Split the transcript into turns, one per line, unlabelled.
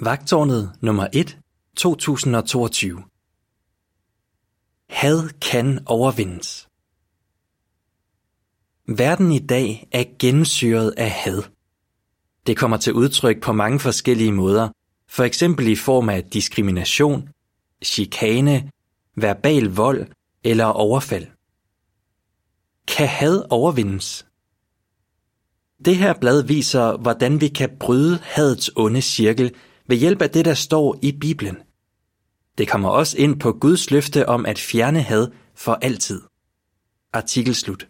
Vagtårnet nummer 1, 2022. Had kan overvindes. Verden i dag er gennemsyret af had. Det kommer til udtryk på mange forskellige måder, for eksempel i form af diskrimination, chikane, verbal vold eller overfald. Kan had overvindes? Det her blad viser, hvordan vi kan bryde hadets onde cirkel ved hjælp af det, der står i Bibelen. Det kommer også ind på Guds løfte om at fjerne had for altid. Artikel slut.